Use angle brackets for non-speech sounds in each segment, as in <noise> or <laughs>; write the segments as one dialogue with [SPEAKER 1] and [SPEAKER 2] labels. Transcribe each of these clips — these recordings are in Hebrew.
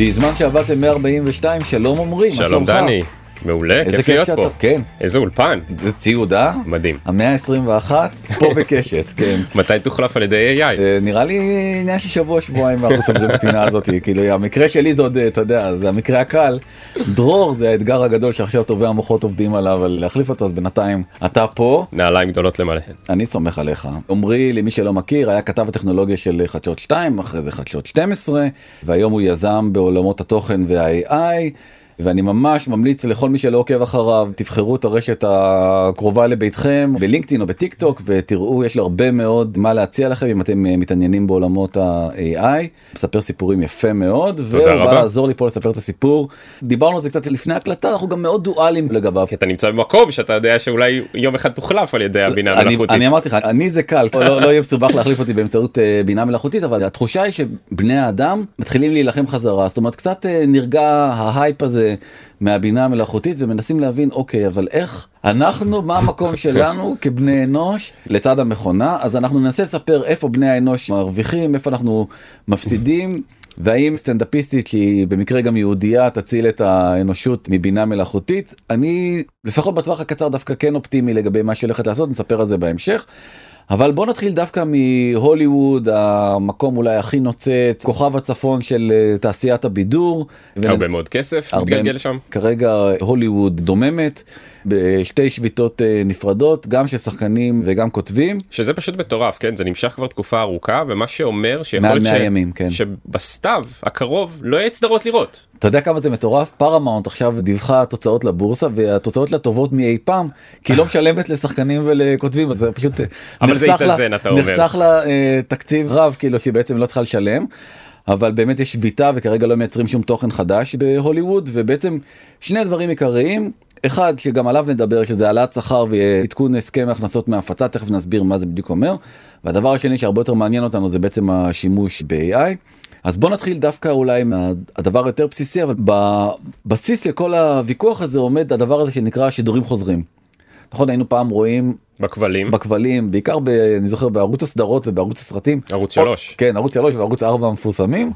[SPEAKER 1] בזמן שעבדתם 142 שלום עמרי,
[SPEAKER 2] שלום דני, מעולה, כיף להיות פה.
[SPEAKER 1] כן.
[SPEAKER 2] איזה אולפן.
[SPEAKER 1] זה ציוד אה?
[SPEAKER 2] מדהים.
[SPEAKER 1] המאה ה-21 פה <laughs> בקשת, כן.
[SPEAKER 2] מתי תוחלף על ידי AI?
[SPEAKER 1] אה, נראה לי עניין של שבוע שבועיים אנחנו סוגרים את הפינה הזאת כאילו המקרה שלי זה עוד אתה יודע זה המקרה הקל. דרור זה האתגר הגדול שעכשיו טובי המוחות עובדים עליו אבל להחליף אותו אז בינתיים אתה פה
[SPEAKER 2] נעליים גדולות למלא.
[SPEAKER 1] אני סומך עליך עמרי למי שלא מכיר היה כתב הטכנולוגיה של חדשות 2 אחרי זה חדשות 12 והיום הוא יזם בעולמות התוכן וה-AI. ואני ממש ממליץ לכל מי שלא עוקב אחריו תבחרו את הרשת הקרובה לביתכם בלינקדאין או בטיק טוק ותראו יש לו הרבה מאוד מה להציע לכם אם אתם אה, מתעניינים בעולמות ה-AI מספר סיפורים יפה מאוד והוא בא לעזור לי פה לספר את הסיפור דיברנו על זה קצת לפני הקלטה אנחנו גם מאוד דואלים לגביו
[SPEAKER 2] אתה נמצא במקום שאתה יודע שאולי יום אחד תוחלף על ידי הבינה המלאכותית.
[SPEAKER 1] אני אמרתי לך אני זה קל לא, לא יהיה מסובך להחליף אותי באמצעות אה, בינה מלאכותית אבל התחושה היא שבני האדם מתחילים להילחם חזרה זאת אומרת קצת אה, נרגע ההייפ הזה. מהבינה המלאכותית ומנסים להבין אוקיי אבל איך אנחנו מה המקום שלנו כבני אנוש לצד המכונה אז אנחנו ננסה לספר איפה בני האנוש מרוויחים איפה אנחנו מפסידים. והאם סטנדאפיסטית שהיא במקרה גם יהודייה תציל את האנושות מבינה מלאכותית אני לפחות בטווח הקצר דווקא כן אופטימי לגבי מה שהולכת לעשות נספר על זה בהמשך. אבל בוא נתחיל דווקא מהוליווד המקום אולי הכי נוצץ כוכב הצפון של אה, תעשיית הבידור.
[SPEAKER 2] הרבה מאוד כסף מתגלגל שם.
[SPEAKER 1] כרגע הוליווד דוממת בשתי שביתות אה, נפרדות גם של שחקנים וגם כותבים.
[SPEAKER 2] שזה פשוט מטורף כן זה נמשך כבר תקופה ארוכה ומה שאומר
[SPEAKER 1] שיכול להיות ש... ימים, כן.
[SPEAKER 2] שבסתיו הקרוב לא יהיה סדרות לראות.
[SPEAKER 1] אתה יודע כמה זה מטורף פרמאונט עכשיו דיווחה תוצאות לבורסה והתוצאות לטובות מאי פעם כי לא <laughs> משלמת לשחקנים ולכותבים אז זה פשוט אה,
[SPEAKER 2] אבל זה יתאזן אתה אומר.
[SPEAKER 1] נחסך לה אה, תקציב רב כאילו שהיא בעצם לא צריכה לשלם. אבל באמת יש שביתה וכרגע לא מייצרים שום תוכן חדש בהוליווד ובעצם שני דברים עיקריים אחד שגם עליו נדבר שזה העלאת שכר ועדכון הסכם הכנסות מהפצה תכף נסביר מה זה בדיוק אומר והדבר השני שהרבה יותר מעניין אותנו זה בעצם השימוש ב-AI. אז בוא נתחיל דווקא אולי מהדבר היותר בסיסי אבל בבסיס לכל הוויכוח הזה עומד הדבר הזה שנקרא שידורים חוזרים. נכון היינו פעם רואים
[SPEAKER 2] בכבלים.
[SPEAKER 1] בכבלים בעיקר ב, אני זוכר בערוץ הסדרות ובערוץ הסרטים.
[SPEAKER 2] ערוץ 3
[SPEAKER 1] כן ערוץ 3 וערוץ 4 המפורסמים.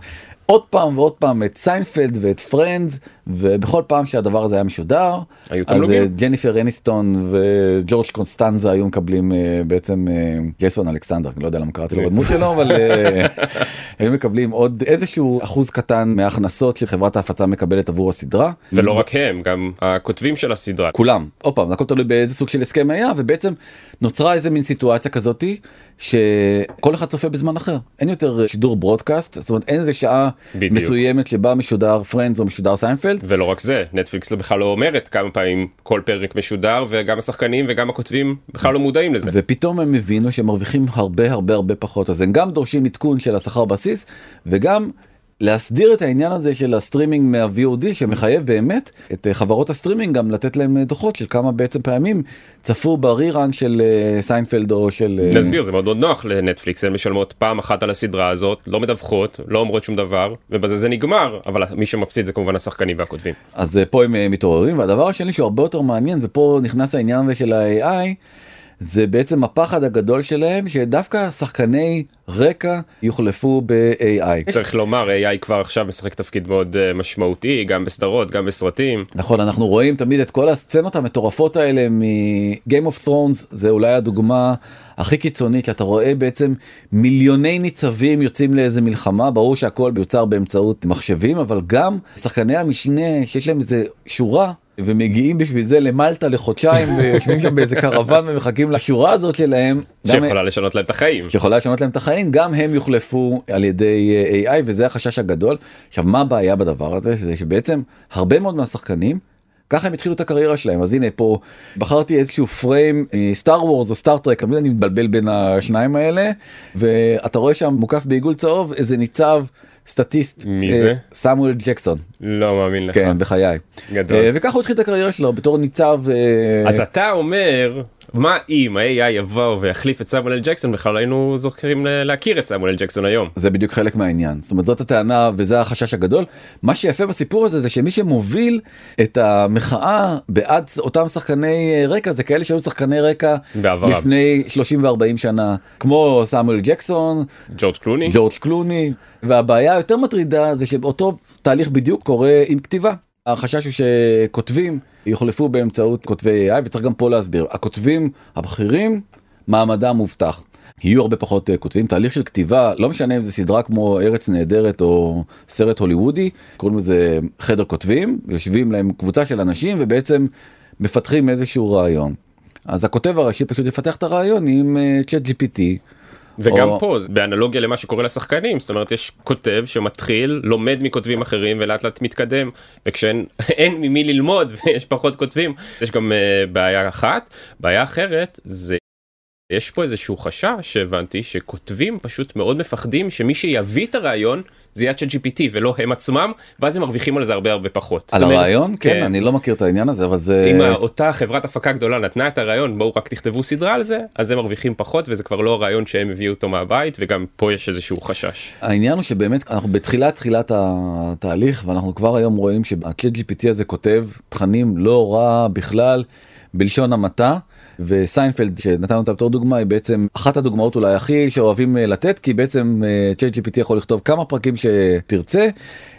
[SPEAKER 1] עוד פעם ועוד פעם את סיינפלד ואת Friends ובכל פעם שהדבר הזה היה משודר
[SPEAKER 2] אז
[SPEAKER 1] ג'ניפר אניסטון וג'ורג' קוסטנזה היו מקבלים uh, בעצם uh, ג'ייסון אלכסנדר לא יודע למה קראתי לו בדמות שלו אבל <laughs> היו מקבלים עוד איזשהו אחוז קטן מההכנסות שחברת ההפצה מקבלת עבור הסדרה.
[SPEAKER 2] ולא רק הם גם הכותבים של הסדרה.
[SPEAKER 1] כולם. עוד פעם הכל תלוי באיזה סוג של הסכם היה ובעצם נוצרה איזה מין סיטואציה כזאתי שכל אחד צופה בזמן אחר. אין יותר שידור broadcast זאת אומרת אין איזה שעה. מסוימת שבה משודר Friends או משודר סיינפלד
[SPEAKER 2] ולא רק זה נטפליקס לא בכלל לא אומרת כמה פעמים כל פרק משודר וגם השחקנים וגם הכותבים בכלל לא מודעים לזה.
[SPEAKER 1] ופתאום הם הבינו שהם מרוויחים הרבה הרבה הרבה פחות. אז הם גם דורשים עדכון של השכר בסיס וגם להסדיר את העניין הזה של הסטרימינג מה-VOD שמחייב באמת את אה, חברות הסטרימינג גם לתת להם אה, דוחות של כמה בעצם פעמים צפו ב rerun של אה, סיינפלד או של...
[SPEAKER 2] נסביר זה מאוד מאוד נוח לנטפליקס הן משלמות פעם אחת על הסדרה הזאת לא מדווחות לא אומרות שום דבר ובזה זה נגמר אבל מי שמפסיד זה כמובן השחקנים והכותבים.
[SPEAKER 1] אז פה הם מתעוררים והדבר השני שהוא הרבה יותר מעניין ופה נכנס העניין הזה של ה-AI. זה בעצם הפחד הגדול שלהם שדווקא שחקני רקע יוחלפו ב-AI.
[SPEAKER 2] צריך לומר AI כבר עכשיו משחק תפקיד מאוד uh, משמעותי גם בסדרות גם בסרטים.
[SPEAKER 1] נכון אנחנו רואים תמיד את כל הסצנות המטורפות האלה מ-game of thrones זה אולי הדוגמה הכי קיצונית שאתה רואה בעצם מיליוני ניצבים יוצאים לאיזה מלחמה ברור שהכל מיוצר באמצעות מחשבים אבל גם שחקני המשנה שיש להם איזה שורה ומגיעים בשביל זה למלטה לחודשיים <laughs> ויושבים שם באיזה קרוון ומחכים לשורה הזאת שלהם.
[SPEAKER 2] שיכולה לשנות להם את החיים.
[SPEAKER 1] שיכולה לשנות להם את החיים גם הם יוחלפו על ידי אה, AI וזה החשש הגדול. עכשיו מה הבעיה בדבר הזה זה שבעצם הרבה מאוד מהשחקנים ככה הם התחילו את הקריירה שלהם אז הנה פה בחרתי איזשהו פריים סטאר וורס או סטאר טרק אני מתבלבל בין השניים האלה ואתה רואה שם מוקף בעיגול צהוב איזה ניצב. סטטיסט
[SPEAKER 2] מי זה?
[SPEAKER 1] סמואל ג'קסון.
[SPEAKER 2] לא מאמין לך.
[SPEAKER 1] כן בחיי.
[SPEAKER 2] גדול.
[SPEAKER 1] אה, וככה הוא התחיל את הקריירה שלו בתור ניצב
[SPEAKER 2] אה, אז אתה אומר מה אם ה-AI יבוא ויחליף את סמואל ג'קסון בכלל היינו זוכרים להכיר את סמואל ג'קסון היום.
[SPEAKER 1] זה בדיוק חלק מהעניין זאת אומרת זאת הטענה וזה החשש הגדול מה שיפה בסיפור הזה זה שמי שמוביל את המחאה בעד אותם שחקני רקע זה כאלה שהיו שחקני רקע
[SPEAKER 2] בעברם.
[SPEAKER 1] לפני 30 ו-40 שנה כמו סמואל ג'קסון
[SPEAKER 2] ג'ורג' קלוני.
[SPEAKER 1] ג'ורג' קלוני והבעיה היותר מטרידה זה שאותו תהליך בדיוק קורה עם כתיבה. החשש הוא שכותבים יוחלפו באמצעות כותבי AI וצריך גם פה להסביר הכותבים הבכירים מעמדם מובטח. יהיו הרבה פחות אה, כותבים תהליך של כתיבה לא משנה אם זה סדרה כמו ארץ נהדרת או סרט הוליוודי קוראים לזה חדר כותבים יושבים להם קבוצה של אנשים ובעצם מפתחים איזשהו רעיון. אז הכותב הראשי פשוט יפתח את הרעיון עם צ'אט gpt
[SPEAKER 2] וגם
[SPEAKER 1] או-
[SPEAKER 2] פה באנלוגיה למה שקורה לשחקנים זאת אומרת יש כותב שמתחיל לומד מכותבים אחרים ולאט לאט מתקדם וכשאין <laughs> אין ממי ללמוד ויש פחות כותבים יש גם uh, בעיה אחת בעיה אחרת זה. יש פה איזשהו חשש שהבנתי שכותבים פשוט מאוד מפחדים שמי שיביא את הרעיון זה יהיה צ'אט GPT ולא הם עצמם ואז הם מרוויחים על זה הרבה הרבה פחות.
[SPEAKER 1] על
[SPEAKER 2] אומרת,
[SPEAKER 1] הרעיון כן אני לא מכיר את העניין הזה אבל זה
[SPEAKER 2] אם אותה חברת הפקה גדולה נתנה את הרעיון בואו רק תכתבו סדרה על זה אז הם מרוויחים פחות וזה כבר לא הרעיון שהם הביאו אותו מהבית וגם פה יש איזשהו חשש.
[SPEAKER 1] העניין הוא שבאמת אנחנו בתחילת תחילת התהליך ואנחנו כבר היום רואים שהצ'אט GPT הזה כותב תכנים לא רע בכלל בלשון המעטה. וסיינפלד שנתנו אותה בתור דוגמה היא בעצם אחת הדוגמאות אולי הכי שאוהבים אה, לתת כי בעצם ChatGPT יכול לכתוב כמה פרקים שתרצה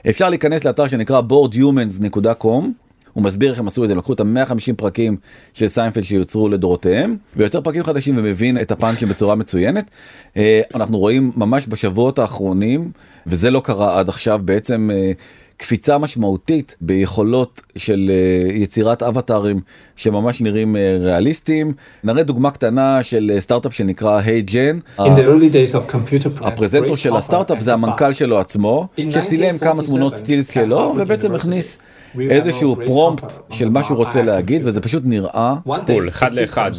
[SPEAKER 1] אפשר להיכנס לאתר שנקרא boredhumans.com הוא מסביר איך הם עשו את זה לקחו את ה-150 פרקים של סיינפלד שיוצרו לדורותיהם ויוצר פרקים חדשים ומבין את ה punchים בצורה מצוינת. אה, אנחנו רואים ממש בשבועות האחרונים וזה לא קרה עד עכשיו בעצם. קפיצה משמעותית ביכולות של אה, יצירת אבטארים שממש נראים אה, ריאליסטיים. נראה דוגמה קטנה של אה, סטארט-אפ שנקרא היי ג'ן.
[SPEAKER 3] In the early days of computer press,
[SPEAKER 1] הפרזנטור של הסטארט-אפ זה המנכ"ל שלו עצמו שצילם כמה תמונות
[SPEAKER 3] 1947,
[SPEAKER 1] סטילס שלו ובעצם הכניס איזשהו פרומפט של מה שהוא רוצה להגיד. וזה פשוט נראה
[SPEAKER 2] בול אחד לאחד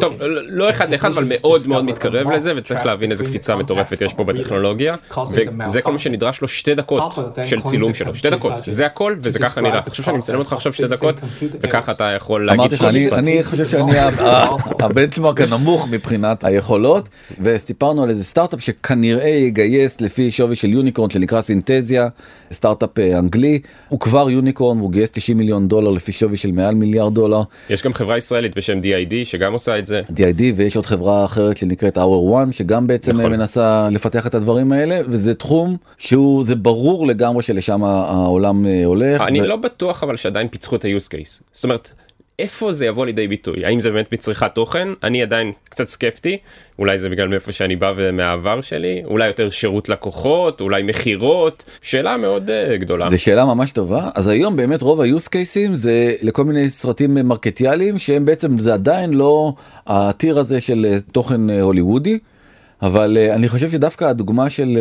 [SPEAKER 2] טוב
[SPEAKER 3] working.
[SPEAKER 2] לא אחד לאחד אבל מאוד מאוד מתקרב לזה וצריך להבין איזה קפיצה מטורפת יש פה בטכנולוגיה וזה כל מה. שנדרש לו שתי דקות של צילום שלו שתי דקות זה הכל וזה ככה נראה אתה חושב שאני מצלם אותך עכשיו שתי דקות וככה. אתה יכול להגיד
[SPEAKER 1] אני, חושב שאני הבנצ'מרק הנמוך מבחינת היכולות וסיפרנו על איזה סטארט-אפ שכנראה יגייס לפי שווי של יוניקורן שנקרא סינתזיה סטארט-אפ אה, אנגלי הוא כבר יוניקורן והוא גייס 90 מיליון דולר לפי שווי של מעל מיליארד דולר
[SPEAKER 2] יש גם חברה ישראלית בשם DID שגם עושה את זה
[SPEAKER 1] DID ויש עוד חברה אחרת שנקראת Hour One שגם בעצם
[SPEAKER 2] נכון.
[SPEAKER 1] מנסה לפתח את הדברים האלה וזה תחום שהוא זה ברור לגמרי שלשם העולם אה, הולך.
[SPEAKER 2] אני
[SPEAKER 1] ו-
[SPEAKER 2] לא בטוח אבל שעדיין פיצחו את ה-use case זאת אומרת איפה זה יבוא לידי ביטוי? האם זה באמת מצריכת תוכן? אני עדיין קצת סקפטי. אולי זה בגלל מאיפה שאני בא ומהעבר שלי. אולי יותר שירות לקוחות אולי מכירות. שאלה מאוד uh, גדולה.
[SPEAKER 1] זו שאלה ממש טובה. אז היום באמת רוב ה-use cases זה לכל מיני סרטים אה, מרקטיאליים שהם בעצם זה עדיין לא הטיר הזה של אה, תוכן הוליוודי. אבל אה, אני חושב שדווקא הדוגמה של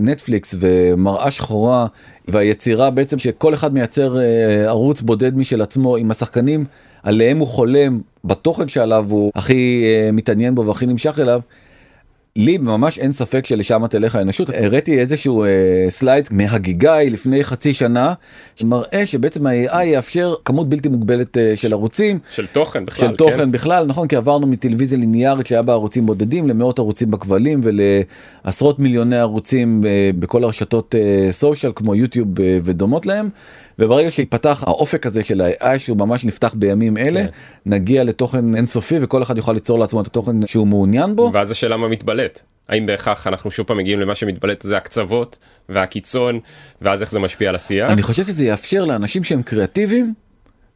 [SPEAKER 1] נטפליקס ומראה שחורה והיצירה בעצם שכל אחד מייצר אה, ערוץ בודד משל עצמו עם השחקנים עליהם הוא חולם בתוכן שעליו הוא הכי אה, מתעניין בו והכי נמשך אליו. לי ממש אין ספק שלשם תלך האנושות הראיתי איזשהו אה, סלייד מהגיגאי לפני חצי שנה שמראה שבעצם ה-AI יאפשר כמות בלתי מוגבלת אה, של ערוצים
[SPEAKER 2] של תוכן בכלל.
[SPEAKER 1] של תוכן
[SPEAKER 2] כן?
[SPEAKER 1] בכלל נכון כי עברנו מטלוויזיה ליניארית שהיה בה ערוצים בודדים למאות ערוצים בכבלים ולעשרות מיליוני ערוצים אה, בכל הרשתות סושיאל כמו יוטיוב אה, ודומות להם וברגע שיפתח האופק הזה של ה-AI שהוא ממש נפתח בימים אלה
[SPEAKER 2] כן.
[SPEAKER 1] נגיע לתוכן אינסופי וכל אחד יוכל ליצור לעצמו את התוכן שהוא מעוניין בו.
[SPEAKER 2] ואז השאלה מה מתבלט. האם בהכרח אנחנו שוב פעם מגיעים למה שמתבלט זה הקצוות והקיצון ואז איך זה משפיע על השיח.
[SPEAKER 1] אני חושב שזה יאפשר לאנשים שהם קריאטיביים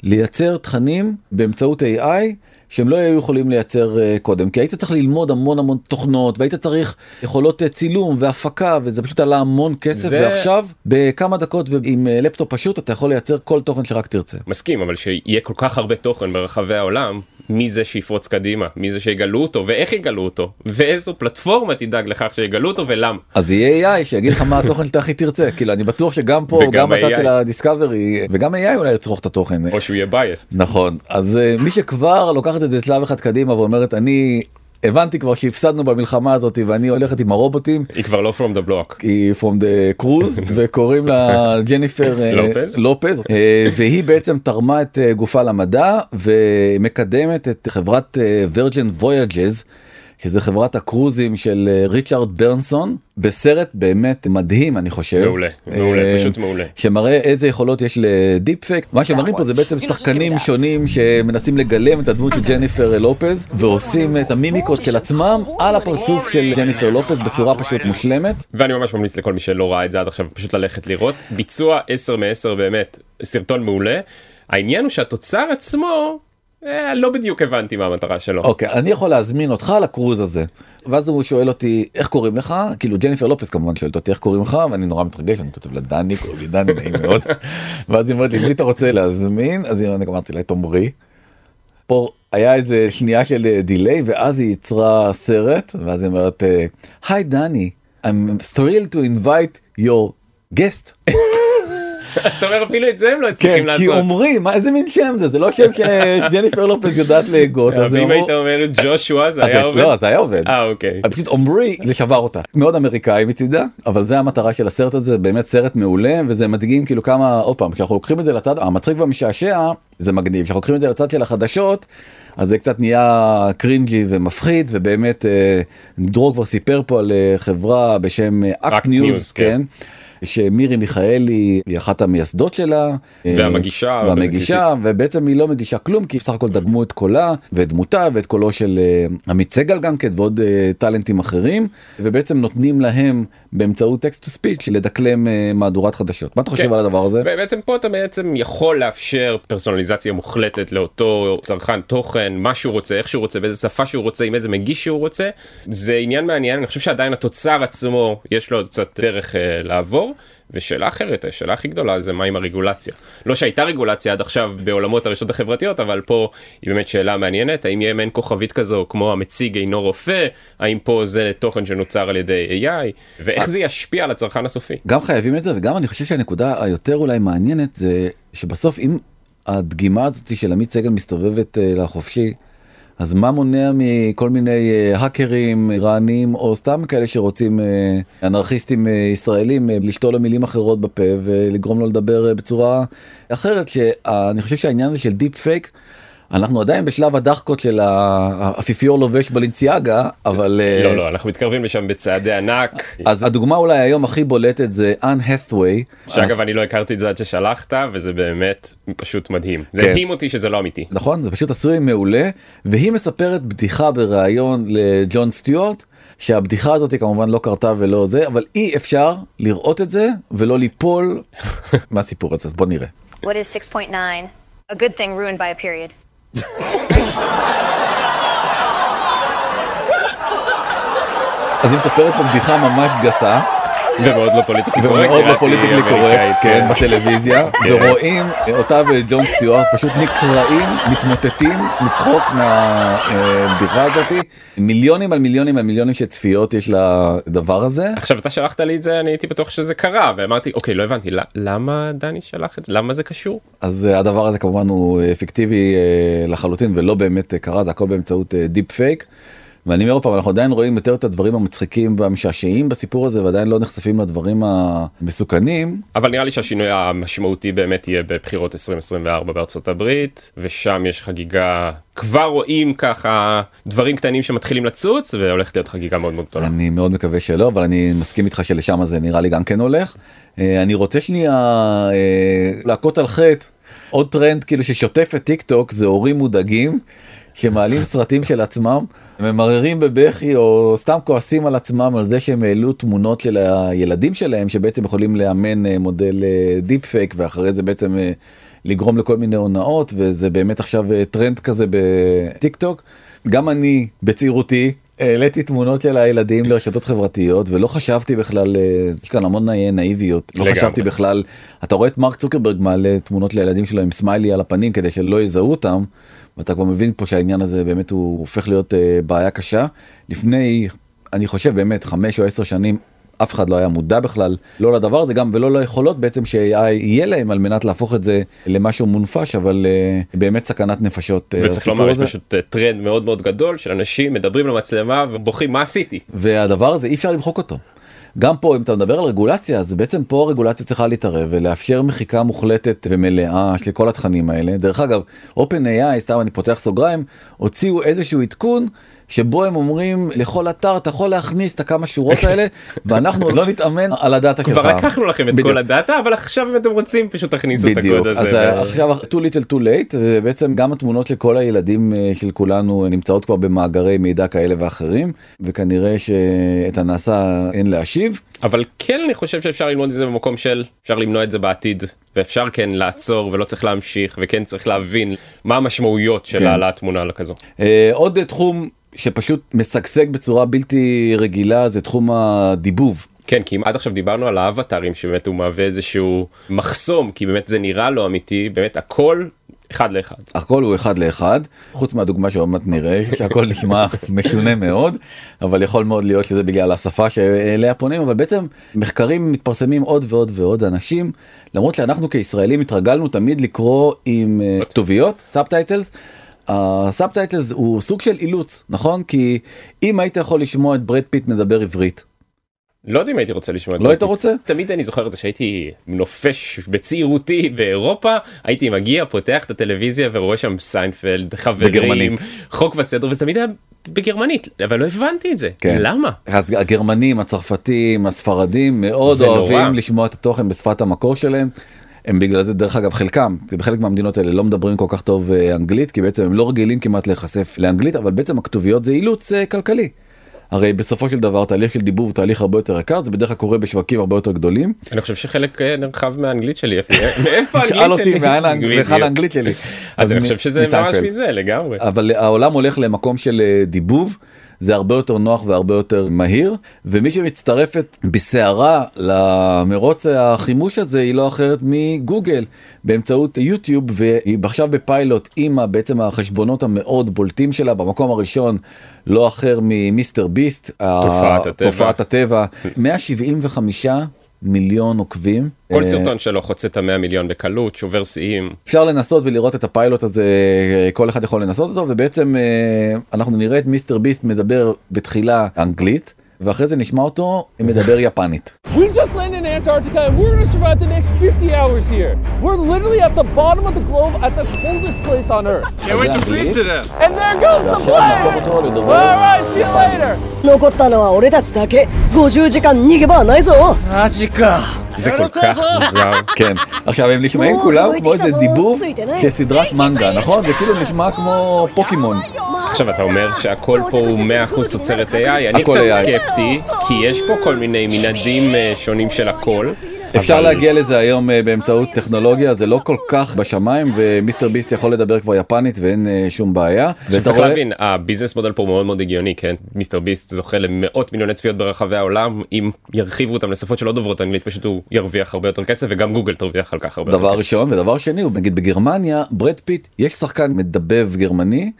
[SPEAKER 1] לייצר תכנים באמצעות AI שהם לא היו יכולים לייצר uh, קודם כי היית צריך ללמוד המון המון תוכנות והיית צריך יכולות uh, צילום והפקה וזה פשוט עלה המון כסף
[SPEAKER 2] זה-
[SPEAKER 1] ועכשיו בכמה דקות ועם uh, לפטופ פשוט אתה יכול לייצר כל תוכן שרק תרצה.
[SPEAKER 2] מסכים אבל שיהיה כל כך הרבה תוכן ברחבי העולם מי זה שיפרוץ קדימה מי זה שיגלו אותו ואיך יגלו אותו ואיזו פלטפורמה תדאג לכך שיגלו אותו ולמה.
[SPEAKER 1] אז יהיה AI שיגיד לך מה התוכן שאתה הכי תרצה כאילו אני בטוח שגם פה גם בצד. של הדיסקאברי וגם AI אולי יצרוך את התוכן.
[SPEAKER 2] או שהוא יהיה biased.
[SPEAKER 1] נכון אז uh, מי שכבר לוקחת את זה שלב אחד קדימה ואומרת אני הבנתי כבר שהפסדנו במלחמה הזאת ואני הולכת עם הרובוטים.
[SPEAKER 2] היא כבר לא from the block.
[SPEAKER 1] היא from the cruise <laughs> וקוראים לה ג'ניפר אה,
[SPEAKER 2] לופז?
[SPEAKER 1] לופז אה, והיא בעצם תרמה את אה, גופה למדע ומקדמת את חברת וירג'ן וויאג'ז. שזה חברת הקרוזים של אה, ריצ'ארד ברנסון בסרט באמת מדהים אני חושב.
[SPEAKER 2] מעולה מעולה
[SPEAKER 1] אה,
[SPEAKER 2] פשוט מעולה.
[SPEAKER 1] שמראה איזה יכולות יש לדיפ פק מה שמראים פה זה בעצם שחקנים שונים שמנסים לגלם את הדמות של ג'ניפר לופז ועושים את המימיקות של עצמם על הפרצוף של ג'ניפר לופז בצורה פשוט מושלמת.
[SPEAKER 2] ואני ממש ממליץ לכל מי שלא ראה את זה עד עכשיו פשוט ללכת לראות. ביצוע 10 מ-10 באמת סרטון מעולה. העניין הוא שהתוצר עצמו לא בדיוק הבנתי מה המטרה שלו.
[SPEAKER 1] אוקיי אני יכול להזמין אותך לקרוז הזה ואז הוא שואל אותי איך קוראים לך כאילו ג'ניפר לופס כמובן שואלת אותי איך קוראים לך ואני נורא מתרגש אני כותב לה דני קוראים לי דני נעים מאוד <laughs> ואז היא אומרת לי מי אתה רוצה להזמין אז אני אמרתי לה את עמרי. פה היה איזה שנייה של דיליי ואז היא יצרה סרט ואז היא אומרת היי דני I'm thrilled to invite your guest. <laughs>
[SPEAKER 2] אתה אומר אפילו את זה הם לא הצליחים לעשות.
[SPEAKER 1] כי עומרי מה איזה מין שם זה זה לא שם שג'ניפר לופז יודעת להגות.
[SPEAKER 2] ואם היית אומר ג'ושוע זה היה עובד?
[SPEAKER 1] לא זה היה עובד.
[SPEAKER 2] אה אוקיי.
[SPEAKER 1] פשוט עומרי זה שבר אותה מאוד אמריקאי מצידה אבל זה המטרה של הסרט הזה באמת סרט מעולה וזה מדגים כאילו כמה עוד פעם כשאנחנו לוקחים את זה לצד המצחיק והמשעשע זה מגניב כשאנחנו לוקחים את זה לצד של החדשות. אז זה קצת נהיה cringy ומפחיד ובאמת אה, דרור כבר סיפר פה על אה, חברה בשם Act News כן. כן. שמירי מיכאלי היא אחת המייסדות שלה
[SPEAKER 2] והמגישה
[SPEAKER 1] והמגישה ובעצם היא לא מגישה כלום כי בסך הכל דגמו את קולה ואת דמותה ואת קולו של עמית סגל גם כן ועוד טאלנטים אחרים ובעצם נותנים להם באמצעות text to speech לדקלם מהדורת חדשות מה אתה חושב
[SPEAKER 2] כן.
[SPEAKER 1] על הדבר הזה
[SPEAKER 2] בעצם פה אתה בעצם יכול לאפשר פרסונליזציה מוחלטת לאותו צרכן תוכן מה שהוא רוצה איך שהוא רוצה באיזה שפה שהוא רוצה עם איזה מגיש שהוא רוצה זה עניין מעניין אני חושב שעדיין התוצר עצמו יש לו עוד קצת דרך uh, לעבור. ושאלה אחרת, השאלה הכי גדולה זה מה עם הרגולציה. לא שהייתה רגולציה עד עכשיו בעולמות הרשתות החברתיות, אבל פה היא באמת שאלה מעניינת, האם יהיה מעין כוכבית כזו כמו המציג אינו רופא, האם פה זה תוכן שנוצר על ידי AI, ואיך זה ישפיע על הצרכן הסופי.
[SPEAKER 1] גם חייבים את זה, וגם אני חושב שהנקודה היותר אולי מעניינת זה שבסוף אם הדגימה הזאת של עמית סגל מסתובבת uh, לחופשי, אז מה מונע מכל מיני אה, האקרים איראנים או סתם כאלה שרוצים אה, אנרכיסטים אה, ישראלים לשתול לו מילים אחרות בפה ולגרום לו לדבר בצורה אחרת שאני חושב שהעניין הזה של deep fake. אנחנו עדיין בשלב הדחקות של האפיפיור לובש בלנסיאגה אבל
[SPEAKER 2] לא לא אנחנו מתקרבים לשם בצעדי ענק
[SPEAKER 1] אז הדוגמה אולי היום הכי בולטת זה אן האת'ווי
[SPEAKER 2] שאגב אני לא הכרתי את זה עד ששלחת וזה באמת פשוט מדהים זה הדהים אותי שזה לא אמיתי
[SPEAKER 1] נכון זה פשוט עשוי מעולה והיא מספרת בדיחה בריאיון לג'ון סטיוארט. שהבדיחה הזאת כמובן לא קרתה ולא זה אבל אי אפשר לראות את זה ולא ליפול <laughs> מהסיפור הזה אז בוא נראה. What is 6.9? A good thing ruined by a period. אז היא מספרת פה בדיחה ממש גסה.
[SPEAKER 2] ומאוד לא פוליטיקלי קורקט.
[SPEAKER 1] ומאוד לא פוליטיקלי קורקט, כן, בטלוויזיה, ורואים אותה וג'ון סטיוארט פשוט נקרעים, מתמוטטים מצחוק מהבדיחה הזאתי. מיליונים על מיליונים על מיליונים של צפיות יש לדבר הזה.
[SPEAKER 2] עכשיו אתה שלחת לי את זה, אני הייתי בטוח שזה קרה, ואמרתי, אוקיי, לא הבנתי, למה דני שלח את זה? למה זה קשור?
[SPEAKER 1] אז הדבר הזה כמובן הוא אפקטיבי לחלוטין ולא באמת קרה, זה הכל באמצעות דיפ פייק. ואני אומר פעם אנחנו עדיין רואים יותר את הדברים המצחיקים והמשעשעים בסיפור הזה ועדיין לא נחשפים לדברים המסוכנים.
[SPEAKER 2] אבל נראה לי שהשינוי המשמעותי באמת יהיה בבחירות 2024 בארצות הברית ושם יש חגיגה כבר רואים ככה דברים קטנים שמתחילים לצוץ והולכת להיות חגיגה מאוד מאוד גדולה.
[SPEAKER 1] אני מאוד מקווה שלא אבל אני מסכים איתך שלשם זה נראה לי גם כן הולך. אני רוצה שנייה להכות על חטא עוד טרנד כאילו ששוטף את טיק טוק זה הורים מודאגים. שמעלים סרטים של עצמם ממררים בבכי או סתם כועסים על עצמם על זה שהם העלו תמונות של הילדים שלהם שבעצם יכולים לאמן מודל דיפ פייק ואחרי זה בעצם לגרום לכל מיני הונאות וזה באמת עכשיו טרנד כזה בטיק טוק. גם אני בצעירותי העליתי תמונות של הילדים לרשתות חברתיות ולא חשבתי בכלל יש כאן המון נאיביות לא חשבתי בכלל אתה רואה את מרק צוקרברג מעלה תמונות לילדים שלו עם סמיילי על הפנים כדי שלא יזהו אותם. ואתה כבר מבין פה שהעניין הזה באמת הוא הופך להיות uh, בעיה קשה לפני אני חושב באמת חמש או עשר שנים אף אחד לא היה מודע בכלל לא לדבר הזה גם ולא ליכולות בעצם שיהיה להם על מנת להפוך את זה למשהו מונפש אבל uh, באמת סכנת נפשות.
[SPEAKER 2] וצריך לומר יש פשוט טרנד מאוד מאוד גדול של אנשים מדברים למצלמה ובוכים מה עשיתי.
[SPEAKER 1] והדבר הזה אי אפשר למחוק אותו. גם פה אם אתה מדבר על רגולציה אז בעצם פה הרגולציה צריכה להתערב ולאפשר מחיקה מוחלטת ומלאה של כל התכנים האלה. דרך אגב OpenAI סתם אני פותח סוגריים הוציאו איזשהו עדכון שבו הם אומרים לכל אתר אתה יכול להכניס את הכמה שורות האלה ואנחנו לא נתאמן על הדאטה שלך.
[SPEAKER 2] כבר לקחנו לכם את כל הדאטה אבל עכשיו אם אתם רוצים פשוט תכניסו את הקוד הזה.
[SPEAKER 1] אז ו... עכשיו too little too late ובעצם גם התמונות של כל הילדים אה, של כולנו נמצאות כבר במאגרי מידע כאלה ואחרים וכנראה שאת הנעשה אין להשיב.
[SPEAKER 2] אבל כן אני חושב שאפשר ללמוד את זה במקום של אפשר למנוע את זה בעתיד ואפשר כן לעצור ולא צריך להמשיך וכן צריך להבין מה המשמעויות של כן. העלאת תמונה לכזו.
[SPEAKER 1] אה, עוד תחום שפשוט משגשג בצורה בלתי רגילה זה תחום הדיבוב.
[SPEAKER 2] כן כי אם עד עכשיו דיברנו על האבטרים שבאמת הוא מהווה איזשהו מחסום כי באמת זה נראה לא אמיתי באמת הכל אחד לאחד.
[SPEAKER 1] הכל הוא אחד לאחד חוץ מהדוגמה שעוד מעט נראה <laughs> שהכל נשמע משונה מאוד אבל יכול מאוד להיות שזה בגלל השפה שאליה פונים אבל בעצם מחקרים מתפרסמים עוד ועוד ועוד אנשים למרות שאנחנו כישראלים התרגלנו תמיד לקרוא עם אה, כתוביות subtitles. ה subtitles הוא סוג של אילוץ נכון כי אם היית יכול לשמוע את ברד פיט מדבר עברית.
[SPEAKER 2] לא יודע אם הייתי רוצה לשמוע
[SPEAKER 1] לא היית רוצה
[SPEAKER 2] תמיד אני זוכר את זה שהייתי נופש בצעירותי באירופה הייתי מגיע פותח את הטלוויזיה ורואה שם סיינפלד חברים בגרמנית. חוק וסדר וזה תמיד היה בגרמנית אבל לא הבנתי את זה כן. למה
[SPEAKER 1] אז הגרמנים הצרפתים הספרדים מאוד אוהבים נורא. לשמוע את התוכן בשפת המקור שלהם. הם בגלל זה דרך אגב חלקם בחלק מהמדינות האלה לא מדברים כל כך טוב אה, אנגלית כי בעצם הם לא רגילים כמעט להיחשף לאנגלית אבל בעצם הכתוביות זה אילוץ אה, כלכלי. הרי בסופו של דבר תהליך של דיבוב הוא תהליך הרבה יותר יקר זה בדרך כלל קורה בשווקים הרבה יותר גדולים.
[SPEAKER 2] אני חושב שחלק אה, נרחב מהאנגלית שלי <laughs> מאיפה
[SPEAKER 1] האנגלית שלי? שאל אותי מהיכן האנגלית שלי.
[SPEAKER 2] אז אני חושב שזה ממש מזה לגמרי.
[SPEAKER 1] אבל העולם הולך למקום של דיבוב. זה הרבה יותר נוח והרבה יותר מהיר ומי שמצטרפת בסערה למרוץ החימוש הזה היא לא אחרת מגוגל באמצעות יוטיוב והיא עכשיו בפיילוט עם בעצם החשבונות המאוד בולטים שלה במקום הראשון לא אחר ממיסטר ביסט
[SPEAKER 2] תופעת הטבע,
[SPEAKER 1] תופעת הטבע. 175 מיליון עוקבים.
[SPEAKER 2] כל אה, סרטון שלו חוצה את המאה מיליון בקלות שובר שיאים.
[SPEAKER 1] אפשר לנסות ולראות את הפיילוט הזה כל אחד יכול לנסות אותו ובעצם אה, אנחנו נראה את מיסטר ביסט מדבר בתחילה אנגלית ואחרי זה נשמע אותו מדבר יפנית. We just landed in Antarctica and we're gonna survive the next 50 hours here. We're literally at the bottom of the globe at the coldest place on earth. Can't wait to freeze to death. And there goes the plane! Alright, see you later! 残ったのは俺たちだけ。50時間逃げ場はないぞ。マジか。
[SPEAKER 2] זה כל כך מוזר.
[SPEAKER 1] כן. עכשיו הם נשמעים כולם כמו איזה דיבוב של סדרת מנגה, נכון? זה כאילו נשמע כמו פוקימון.
[SPEAKER 2] עכשיו אתה אומר שהכל פה הוא 100% תוצרת AI, אני קצת סקפטי, כי יש פה כל מיני מנעדים אה, שונים של הכל.
[SPEAKER 1] אפשר אבל... להגיע לזה היום uh, באמצעות טכנולוגיה זה לא כל כך בשמיים ומיסטר ביסט יכול לדבר כבר יפנית ואין uh, שום בעיה.
[SPEAKER 2] צריך רואה... להבין ה business model פה מאוד מאוד הגיוני כן מיסטר ביסט זוכה למאות מיליוני צפיות ברחבי העולם אם ירחיבו אותם לשפות שלא דוברות אנגלית פשוט הוא ירוויח הרבה יותר כסף וגם גוגל תרוויח על כך הרבה
[SPEAKER 1] יותר
[SPEAKER 2] כסף.
[SPEAKER 1] דבר ראשון ודבר שני הוא נגיד בגרמניה ברד פיט יש שחקן מדבב גרמני.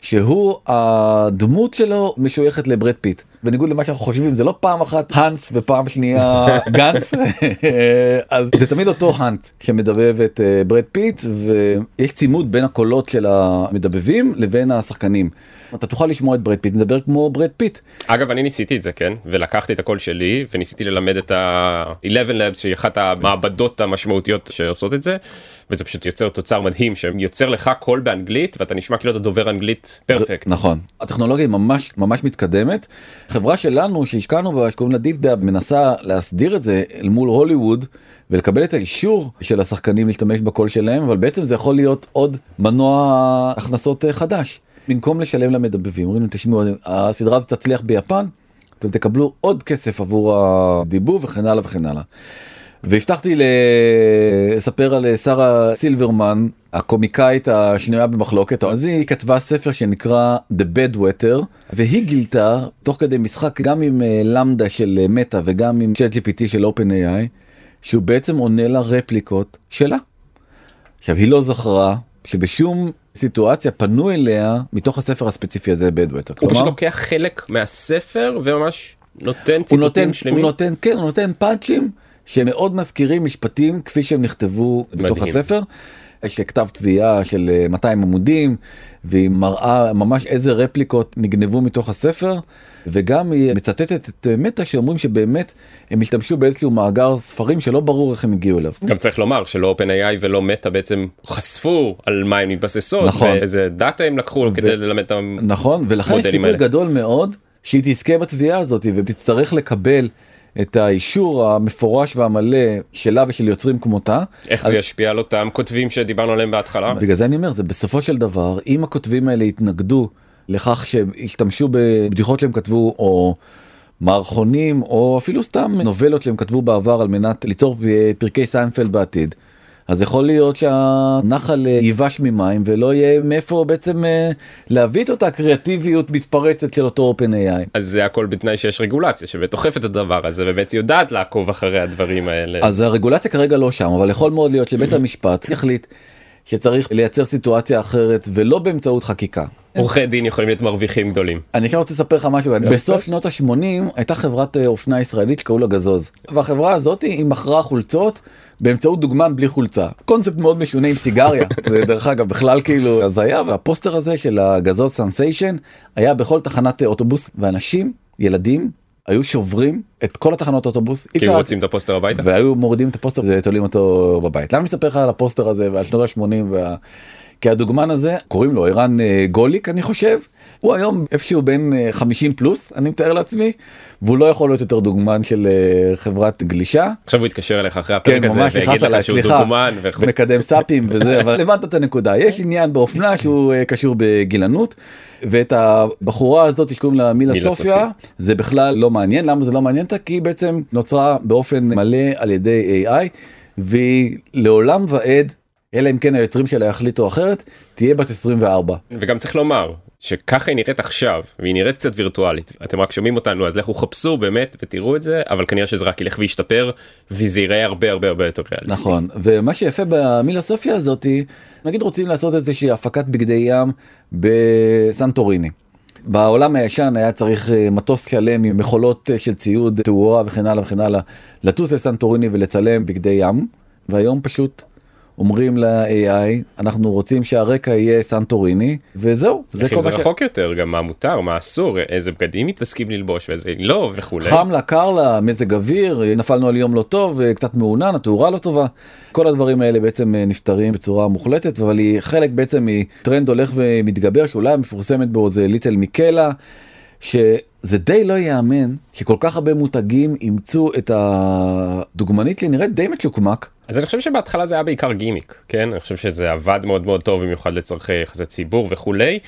[SPEAKER 1] שהוא הדמות שלו משויכת לברד פיט. בניגוד למה שאנחנו חושבים זה לא פעם אחת האנס ופעם שנייה <laughs> גנץ <laughs> אז זה תמיד אותו האנס שמדבב את אה, ברד פיט ויש צימוד בין הקולות של המדבבים לבין השחקנים. אתה תוכל לשמוע את ברד פיט מדבר כמו ברד פיט.
[SPEAKER 2] אגב אני ניסיתי את זה כן ולקחתי את הקול שלי וניסיתי ללמד את ה-11 labs שהיא אחת המעבדות המשמעותיות שעושות את זה. וזה פשוט יוצר תוצר מדהים שיוצר לך קול באנגלית ואתה נשמע כאילו אתה דובר אנגלית perfect.
[SPEAKER 1] נכון. הטכנולוגיה היא ממש ממש מתקדמת. חברה שלנו שהשקענו בה שקוראים לה Deepdub מנסה להסדיר את זה אל מול הוליווד ולקבל את האישור של השחקנים להשתמש בקול שלהם אבל בעצם זה יכול להיות עוד מנוע הכנסות אה, חדש. במקום לשלם למדבבים אומרים תשמעו הסדרה הזאת תצליח ביפן אתם תקבלו עוד כסף עבור הדיבור וכן הלאה וכן הלאה. והבטחתי לספר על שרה סילברמן הקומיקאית השנויה במחלוקת אז היא כתבה ספר שנקרא The Bad Weather והיא גילתה תוך כדי משחק גם עם אה, למדה של מטא וגם עם צ'אט GPT של OpenAI שהוא בעצם עונה לה רפליקות שלה. עכשיו היא לא זכרה שבשום סיטואציה פנו אליה מתוך הספר הספציפי הזה Bad Weather.
[SPEAKER 2] הוא פשוט לוקח חלק מהספר וממש נותן ציטוטים
[SPEAKER 1] נותן,
[SPEAKER 2] שלמים.
[SPEAKER 1] הוא נותן, כן, הוא נותן פאנצ'ים שמאוד מזכירים משפטים כפי שהם נכתבו בתוך
[SPEAKER 2] מדהים.
[SPEAKER 1] הספר. יש כתב תביעה של אה, 200 עמודים והיא מראה ממש איזה רפליקות נגנבו מתוך הספר וגם היא מצטטת את אה, מטה שאומרים שבאמת הם השתמשו באיזשהו מאגר ספרים שלא ברור איך הם הגיעו אליו.
[SPEAKER 2] גם צריך לומר שלא OpenAI ולא מטא בעצם חשפו על מה הן מתבססות
[SPEAKER 1] נכון.
[SPEAKER 2] ואיזה דאטה הם לקחו כדי ללמד את ה...
[SPEAKER 1] נכון ולכן
[SPEAKER 2] המודלים
[SPEAKER 1] סיכוי
[SPEAKER 2] האלה.
[SPEAKER 1] גדול מאוד שהיא תזכה בתביעה הזאת ותצטרך לקבל את האישור המפורש והמלא שלה ושל יוצרים כמותה.
[SPEAKER 2] איך
[SPEAKER 1] אז-
[SPEAKER 2] זה ישפיע על אותם כותבים שדיברנו עליהם בהתחלה.
[SPEAKER 1] בגלל זה אני אומר זה בסופו של דבר אם הכותבים האלה יתנגדו לכך שהשתמשו בבדיחות שהם כתבו או מערכונים או אפילו סתם נובלות שהם כתבו בעבר על מנת ליצור פרקי סיינפלד בעתיד. אז יכול להיות שהנחל אה, ייבש ממים ולא יהיה מאיפה בעצם אה, להביא את אותה קריאטיביות מתפרצת של אותו OpenAI.
[SPEAKER 2] אז זה הכל בתנאי שיש רגולציה שבאמת אוכפת את הדבר הזה ובאמת יודעת לעקוב אחרי הדברים האלה.
[SPEAKER 1] אז הרגולציה כרגע לא שם אבל יכול מאוד להיות שבית המשפט יחליט שצריך לייצר סיטואציה אחרת ולא באמצעות חקיקה.
[SPEAKER 2] עורכי דין יכולים להיות מרוויחים גדולים.
[SPEAKER 1] אני עכשיו רוצה לספר לך משהו בסוף שנות ה-80 הייתה חברת אה, אופנה ישראלית שקראו לה גזוז והחברה הזאת היא מכרה חולצות באמצעות דוגמן בלי חולצה קונספט מאוד משונה עם סיגריה <laughs> זה דרך אגב בכלל כאילו הזיה והפוסטר הזה של הגזוז sensation היה בכל תחנת אוטובוס ואנשים ילדים היו שוברים את כל התחנות אוטובוס
[SPEAKER 2] כי הם רוצים את הפוסטר הביתה.
[SPEAKER 1] והיו מורידים את הפוסטר ותולים אותו בבית. למה אני מספר לך על הפוסטר הזה ועל שנות ה-80 וה... כי הדוגמן הזה קוראים לו ערן אה, גוליק אני חושב הוא היום איפשהו בין אה, 50 פלוס אני מתאר לעצמי והוא לא יכול להיות יותר דוגמן של אה, חברת גלישה.
[SPEAKER 2] עכשיו הוא יתקשר אליך אחרי
[SPEAKER 1] כן
[SPEAKER 2] הפרק הזה
[SPEAKER 1] ממש
[SPEAKER 2] ויגיד לך שהוא
[SPEAKER 1] סליחה
[SPEAKER 2] דוגמן וכו'.
[SPEAKER 1] ומקדם סאפים וזה אבל <laughs> הבנת את הנקודה יש עניין באופנה שהוא אה, קשור בגילנות ואת הבחורה הזאת שקוראים לה מילה
[SPEAKER 2] מילה
[SPEAKER 1] סופיה
[SPEAKER 2] סופיה.
[SPEAKER 1] זה בכלל לא מעניין למה זה לא מעניין אותה כי היא בעצם נוצרה באופן מלא על ידי AI והיא לעולם ועד אלא אם כן היוצרים שלה יחליטו אחרת תהיה בת 24.
[SPEAKER 2] וגם צריך לומר שככה היא נראית עכשיו והיא נראית קצת וירטואלית אתם רק שומעים אותנו אז לכו חפשו באמת ותראו את זה אבל כנראה שזה רק ילך וישתפר וזה ייראה הרבה הרבה הרבה יותר ריאליסטי.
[SPEAKER 1] נכון ומה שיפה במילה סופיה הזאתי נגיד רוצים לעשות איזושהי הפקת בגדי ים בסנטוריני. בעולם הישן היה צריך אה, מטוס שלם עם מכולות אה, של ציוד תאורה וכן הלאה וכן הלאה לטוס לסנטוריני ולצלם בגדי ים והיום פשוט אומרים ל-AI אנחנו רוצים שהרקע יהיה סנטוריני וזהו זה כל
[SPEAKER 2] זה
[SPEAKER 1] מה ש...
[SPEAKER 2] רחוק יותר גם מה מותר מה אסור איזה בגדים מתעסקים ללבוש ואיזה לא וכולי.
[SPEAKER 1] חם לה, קר לה, מזג אוויר, נפלנו על יום לא טוב, קצת מעונן, התאורה לא טובה. כל הדברים האלה בעצם אה, נפתרים בצורה מוחלטת, אבל היא חלק בעצם מטרנד הולך ומתגבר, שאולי מפורסמת בו זה ליטל מיקלה, שזה די לא ייאמן שכל כך הרבה מותגים אימצו את הדוגמנית שנראית די מצ'וקמק.
[SPEAKER 2] אז אני חושב שבהתחלה זה היה בעיקר גימיק כן אני חושב שזה עבד מאוד מאוד טוב במיוחד לצורכי יחסי ציבור וכולי.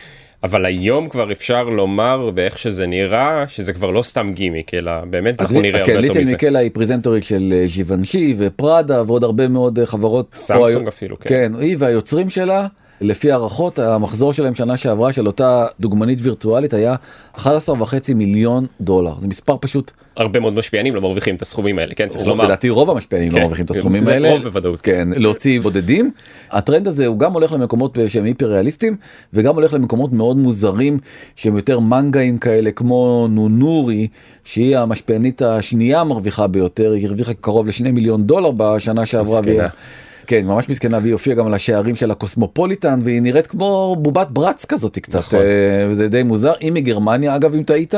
[SPEAKER 2] אבל היום כבר אפשר לומר באיך שזה נראה שזה כבר לא סתם גימיק אלא באמת אנחנו נראה
[SPEAKER 1] כן,
[SPEAKER 2] הרבה יותר
[SPEAKER 1] ליטל
[SPEAKER 2] מזה.
[SPEAKER 1] מיקלה היא פרזנטורית של אה, ז'יוונשי ופראדה ועוד הרבה מאוד אה, חברות.
[SPEAKER 2] סמסונג אפילו, כן.
[SPEAKER 1] כן, היא והיוצרים שלה. לפי הערכות המחזור שלהם שנה שעברה של אותה דוגמנית וירטואלית היה 11 וחצי מיליון דולר זה מספר פשוט
[SPEAKER 2] הרבה מאוד משפיענים לא מרוויחים את הסכומים האלה כן צריך לומר.
[SPEAKER 1] לדעתי רוב המשפיענים לא
[SPEAKER 2] כן,
[SPEAKER 1] מרוויחים את הסכומים
[SPEAKER 2] זה
[SPEAKER 1] האלה
[SPEAKER 2] רוב בוודאות.
[SPEAKER 1] כן להוציא בודדים הטרנד הזה הוא גם הולך למקומות שהם היפר ריאליסטיים וגם הולך למקומות מאוד מוזרים שהם יותר מנגאים כאלה כמו נונורי שהיא המשפיענית השנייה המרוויחה ביותר היא הרוויחה קרוב לשני מיליון דולר בשנה שעברה. כן ממש מסכנה והיא הופיעה גם על השערים של הקוסמופוליטן והיא נראית כמו בובת ברץ כזאת קצת
[SPEAKER 2] נכון.
[SPEAKER 1] אה, וזה די מוזר היא מגרמניה אגב אם טעית.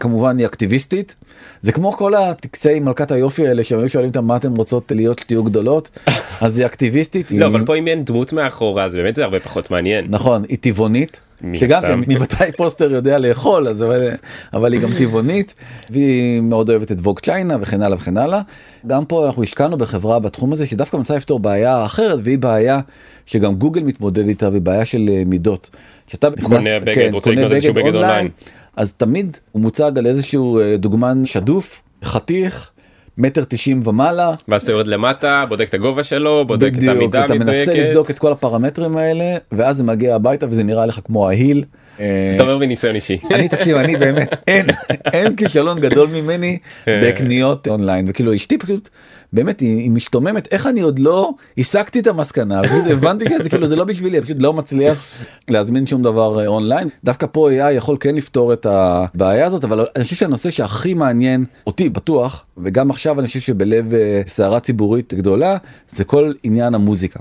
[SPEAKER 1] כמובן היא אקטיביסטית זה כמו כל הטקסי מלכת היופי האלה שהם היו שואלים אותם מה אתם רוצות להיות שתהיו גדולות <laughs> אז היא אקטיביסטית
[SPEAKER 2] לא אבל פה אם אין דמות מאחורה אז באמת זה הרבה פחות מעניין.
[SPEAKER 1] נכון היא טבעונית שגם. כן ממתי פוסטר יודע לאכול אז אבל, אבל היא גם טבעונית והיא מאוד אוהבת את ווג צ'יינה וכן הלאה וכן הלאה. גם פה אנחנו השקענו בחברה בתחום הזה שדווקא מצא לפתור בעיה אחרת והיא בעיה שגם גוגל מתמודד איתה והיא בעיה של אה, מידות. שאתה נכנס-
[SPEAKER 2] קונה בגד, רוצה
[SPEAKER 1] קונה
[SPEAKER 2] לקנות איזשהו בגד אונליין.
[SPEAKER 1] אז תמיד הוא מוצג על איזשהו אה, דוגמן שדוף חתיך מטר תשעים ומעלה.
[SPEAKER 2] ואז אתה יורד למטה בודק את הגובה שלו בודק את
[SPEAKER 1] בדיוק,
[SPEAKER 2] המידה
[SPEAKER 1] אתה מנסה
[SPEAKER 2] המדויקת.
[SPEAKER 1] לבדוק את כל הפרמטרים האלה ואז זה מגיע הביתה וזה נראה לך כמו ההיל. אה,
[SPEAKER 2] אתה אומר מניסיון אישי.
[SPEAKER 1] אני תקשיב אני באמת אין אין כישלון גדול ממני
[SPEAKER 2] אה.
[SPEAKER 1] בקניות אונליין וכאילו אשתי פשוט באמת היא, היא משתוממת איך אני עוד לא הסקתי את המסקנה <laughs> הבנתי שזה כאילו זה לא בשבילי פשוט לא מצליח להזמין שום דבר אה, אונליין דווקא פה AI יכול כן לפתור את הבעיה הזאת אבל אני חושב שהנושא שהכי מעניין אותי בטוח וגם עכשיו אני חושב שבלב אה, סערה ציבורית גדולה זה כל עניין המוזיקה.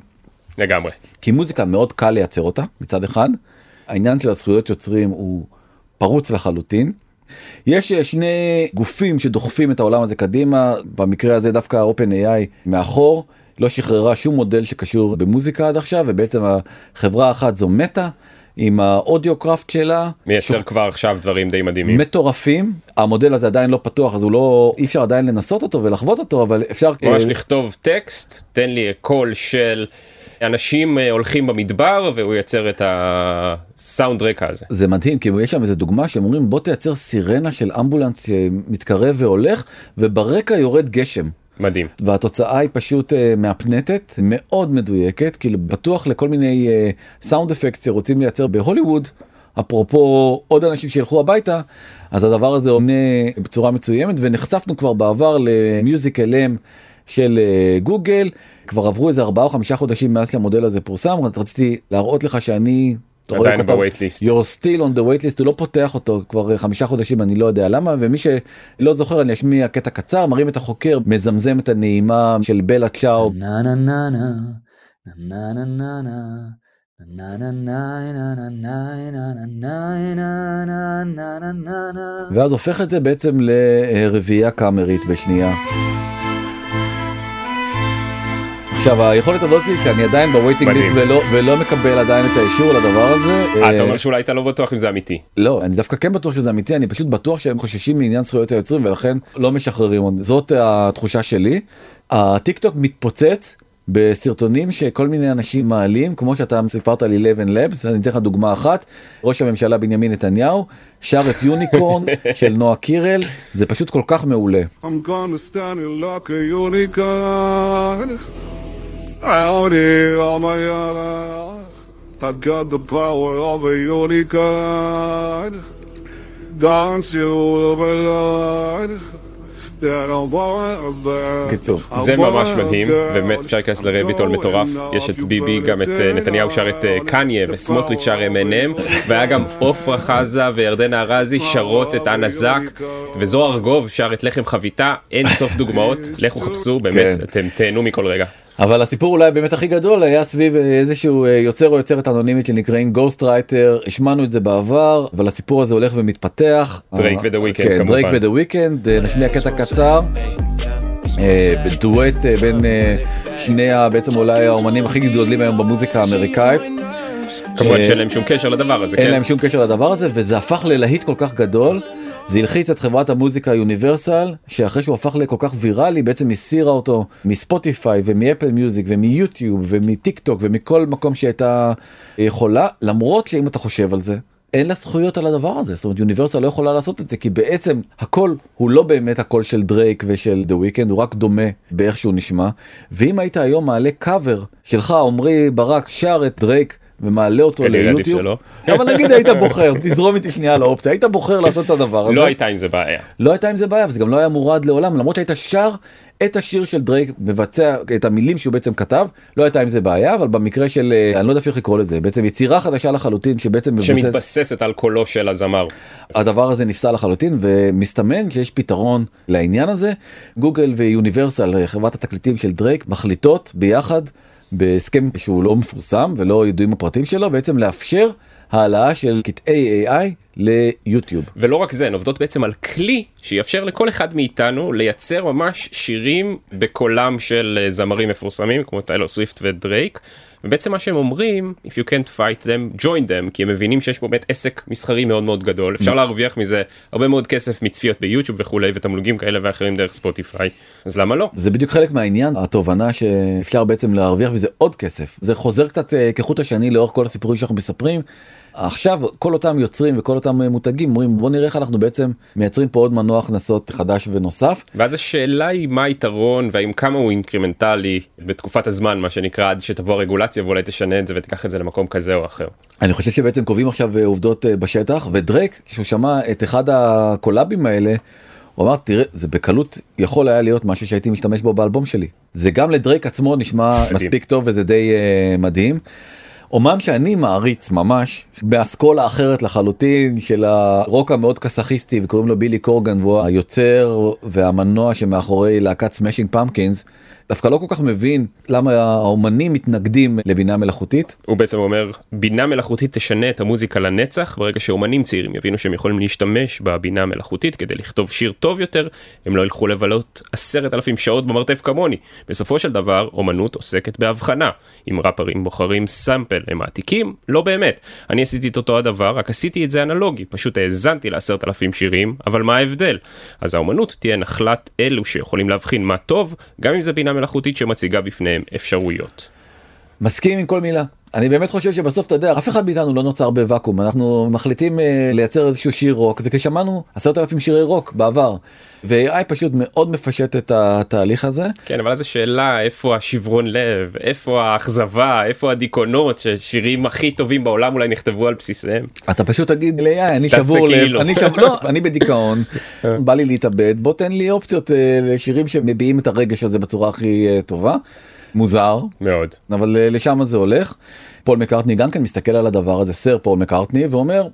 [SPEAKER 2] לגמרי.
[SPEAKER 1] כי מוזיקה מאוד קל לייצר אותה מצד אחד העניין של הזכויות יוצרים הוא פרוץ לחלוטין. יש אה, שני גופים שדוחפים את העולם הזה קדימה. במקרה הזה דווקא OpenAI מאחור לא שחררה שום מודל שקשור במוזיקה עד עכשיו ובעצם החברה האחת זו מטא עם האודיו קראפט שלה.
[SPEAKER 2] מייצר שוח... כבר עכשיו דברים די מדהימים.
[SPEAKER 1] מטורפים. המודל הזה עדיין לא פתוח אז הוא לא אי אפשר עדיין לנסות אותו ולחוות אותו אבל אפשר
[SPEAKER 2] ממש uh... לכתוב טקסט תן לי קול של. אנשים אה, הולכים במדבר והוא יוצר את הסאונד רקע הזה.
[SPEAKER 1] זה מדהים כי יש שם איזה דוגמה שהם אומרים בוא תייצר סירנה של אמבולנס שמתקרב והולך וברקע יורד גשם.
[SPEAKER 2] מדהים.
[SPEAKER 1] והתוצאה היא פשוט uh, מהפנטת מאוד מדויקת כאילו בטוח לכל מיני סאונד uh, אפקט שרוצים לייצר בהוליווד אפרופו עוד אנשים שילכו הביתה אז הדבר הזה עונה בצורה מצוימת ונחשפנו כבר בעבר למיוזיק אלם של גוגל כבר עברו איזה 4 או 5 חודשים מאז שהמודל הזה פורסם רציתי להראות לך שאני
[SPEAKER 2] עדיין בווייטליסט.
[SPEAKER 1] You're still on the waitlist הוא לא פותח אותו כבר חמישה חודשים אני לא יודע למה ומי שלא זוכר אני אשמיע קטע קצר מרים את החוקר מזמזם את הנעימה של בלה צ'או. ואז הופך את זה בעצם לרביעייה קאמרית בשנייה. עכשיו היכולת הזאת שאני עדיין ב waiting list ולא ולא מקבל עדיין את האישור לדבר הזה.
[SPEAKER 2] אה, אתה אומר שאולי אתה לא בטוח אם זה אמיתי.
[SPEAKER 1] לא אני דווקא כן בטוח שזה אמיתי אני פשוט בטוח שהם חוששים מעניין זכויות היוצרים ולכן לא משחררים זאת התחושה שלי. הטיק טוק מתפוצץ בסרטונים שכל מיני אנשים מעלים כמו שאתה סיפרת על Eleven Labs אני אתן לך דוגמה אחת ראש הממשלה בנימין נתניהו שר את יוניקורן <laughs> של נועה קירל זה פשוט כל כך מעולה. I'm gonna stand like a unicorn. Out here on my own, I got the power of a unicorn. Dance you overload.
[SPEAKER 2] קיצור זה ממש מדהים באמת אפשר להיכנס לרביטול מטורף יש את ביבי גם את נתניהו שר את אה, קניה וסמוטריץ' שר M&M והיה גם עופרה חזה וירדנה ארזי שרות את אנה זק וזוהר ארגוב שר את לחם חביתה אין סוף דוגמאות <laughs> לכו חפשו באמת כן. אתם תהנו מכל רגע.
[SPEAKER 1] אבל הסיפור אולי באמת הכי גדול היה סביב איזשהו אה, יוצר או יוצרת אנונימית שנקראים Ghostwriter השמענו את זה בעבר אבל הסיפור הזה הולך ומתפתח.
[SPEAKER 2] דרייק ודה וויקנד כמובן.
[SPEAKER 1] דרייק ודה וויקנד נשמיע קטע קצר. אה, בדואט אה, בין שני בעצם אולי האומנים הכי גדולים היום במוזיקה האמריקאית.
[SPEAKER 2] כמובן שאין להם שום קשר לדבר הזה.
[SPEAKER 1] אין כן. להם שום קשר לדבר הזה וזה הפך ללהיט כל כך גדול. זה הלחיץ את חברת המוזיקה יוניברסל שאחרי שהוא הפך לכל כך ויראלי בעצם הסירה אותו מספוטיפיי ומאפל מיוזיק ומיוטיוב ומטיק טוק ומכל מקום שהייתה יכולה למרות שאם אתה חושב על זה אין לה זכויות על הדבר הזה. זאת אומרת יוניברסל לא יכולה לעשות את זה כי בעצם הקול הוא לא באמת הקול של דרייק ושל דה וויקנד הוא רק דומה באיך שהוא נשמע. ואם היית היום מעלה קאבר שלך עמרי ברק שר את דרייק ומעלה אותו ליוטיוב, אבל נגיד היית בוחר, <laughs> תזרום איתי שנייה על האופציה, היית בוחר לעשות את הדבר הזה.
[SPEAKER 2] לא הייתה עם זה בעיה.
[SPEAKER 1] לא הייתה עם זה בעיה, וזה גם לא היה מורד לעולם, למרות שהיית שר את השיר של דרייק, מבצע את המילים שהוא בעצם כתב, לא הייתה עם זה בעיה, אבל במקרה של, אה, אני לא יודע איך לקרוא לזה, בעצם יצירה חדשה לחלוטין שבעצם
[SPEAKER 2] מבוסס... שמתבססת על קולו של הזמר.
[SPEAKER 1] הדבר הזה נפסל לחלוטין, ומסתמן שיש פתרון לעניין הזה. גוגל ויוניברסל, חברת התקליטים של דרייק, מחליטות ביחד. בהסכם שהוא לא מפורסם ולא ידועים הפרטים שלו בעצם לאפשר העלאה של קטעי AI ליוטיוב.
[SPEAKER 2] ולא רק זה, הן עובדות בעצם על כלי שיאפשר לכל אחד מאיתנו לייצר ממש שירים בקולם של אה, זמרים מפורסמים כמו טיילור סוויפט ודרייק. ובעצם מה שהם אומרים if you can't fight them join them כי הם מבינים שיש פה באמת עסק מסחרי מאוד מאוד גדול. אפשר להרוויח מזה הרבה מאוד כסף מצפיות ביוטיוב וכולי ותמלוגים כאלה ואחרים דרך ספוטיפיי. אז למה לא?
[SPEAKER 1] זה בדיוק חלק מהעניין התובנה שאפשר בעצם להרוויח מזה עוד כסף. זה חוזר קצת אה, כחוט השני לאורך כל הסיפורים שאנחנו מספרים עכשיו כל אותם יוצרים וכל אותם מותגים אומרים בוא נראה איך אנחנו בעצם מייצרים פה עוד מנוע הכנסות חדש ונוסף.
[SPEAKER 2] ואז השאלה היא מה היתרון והאם כמה הוא אינקרימנטלי בתקופת הזמן מה שנקרא עד שתבוא הרגולציה ואולי תשנה את זה ותיקח את זה למקום כזה או אחר.
[SPEAKER 1] אני חושב שבעצם קובעים עכשיו עובדות אה, בשטח ודרייק כשהוא שמע את אחד הקולאבים האלה. הוא אמר תראה זה בקלות יכול היה להיות משהו שהייתי משתמש בו באלבום שלי זה גם לדרייק עצמו נשמע. מספיק טוב וזה די אה, מדהים. אומן שאני מעריץ ממש באסכולה אחרת לחלוטין של הרוק המאוד כסאחיסטי וקוראים לו בילי קורגן והוא היוצר והמנוע שמאחורי להקת סמאשינג פמפקינס דווקא לא כל כך מבין למה האומנים מתנגדים לבינה מלאכותית.
[SPEAKER 2] הוא בעצם אומר בינה מלאכותית תשנה את המוזיקה לנצח ברגע שאומנים צעירים יבינו שהם יכולים להשתמש בבינה המלאכותית כדי לכתוב שיר טוב יותר הם לא ילכו לבלות עשרת אלפים שעות במרתף כמוני. בסופו של דבר אומנות עוסקת בהבחנה. אם ראפרים בוחרים סאמפל הם מעתיקים? לא באמת. אני עשיתי את אותו הדבר רק עשיתי את זה אנלוגי. פשוט האזנתי לעשרת אלפים שירים אבל מה ההבדל? אז האומנות תהיה נחלת אלו שיכולים להבחין מה טוב גם אם זה בינה מלאכותית שמציגה בפניהם אפשרויות.
[SPEAKER 1] מסכים עם כל מילה. אני באמת חושב שבסוף אתה יודע אף אחד מאיתנו לא נוצר בוואקום אנחנו מחליטים uh, לייצר איזשהו שיר רוק זה כי שמענו עשרת אלפים שירי רוק בעבר. ו-AI פשוט מאוד מפשט את התהליך הזה.
[SPEAKER 2] כן אבל אז השאלה איפה השברון לב איפה האכזבה איפה הדיכאונות ששירים הכי טובים בעולם אולי נכתבו על בסיסיהם.
[SPEAKER 1] אתה פשוט תגיד ל-AI אני שבור לב
[SPEAKER 2] כאילו.
[SPEAKER 1] אני שבור לא <laughs> אני בדיכאון בא לי להתאבד בוא תן לי אופציות אה, לשירים שמביעים את הרגש הזה בצורה הכי אה, טובה. מוזר
[SPEAKER 2] מאוד.
[SPEAKER 1] אבל אה, לשם זה הולך. פול מקארטני גם כן מסתכל על הדבר הזה סר פול מקארטני ואומר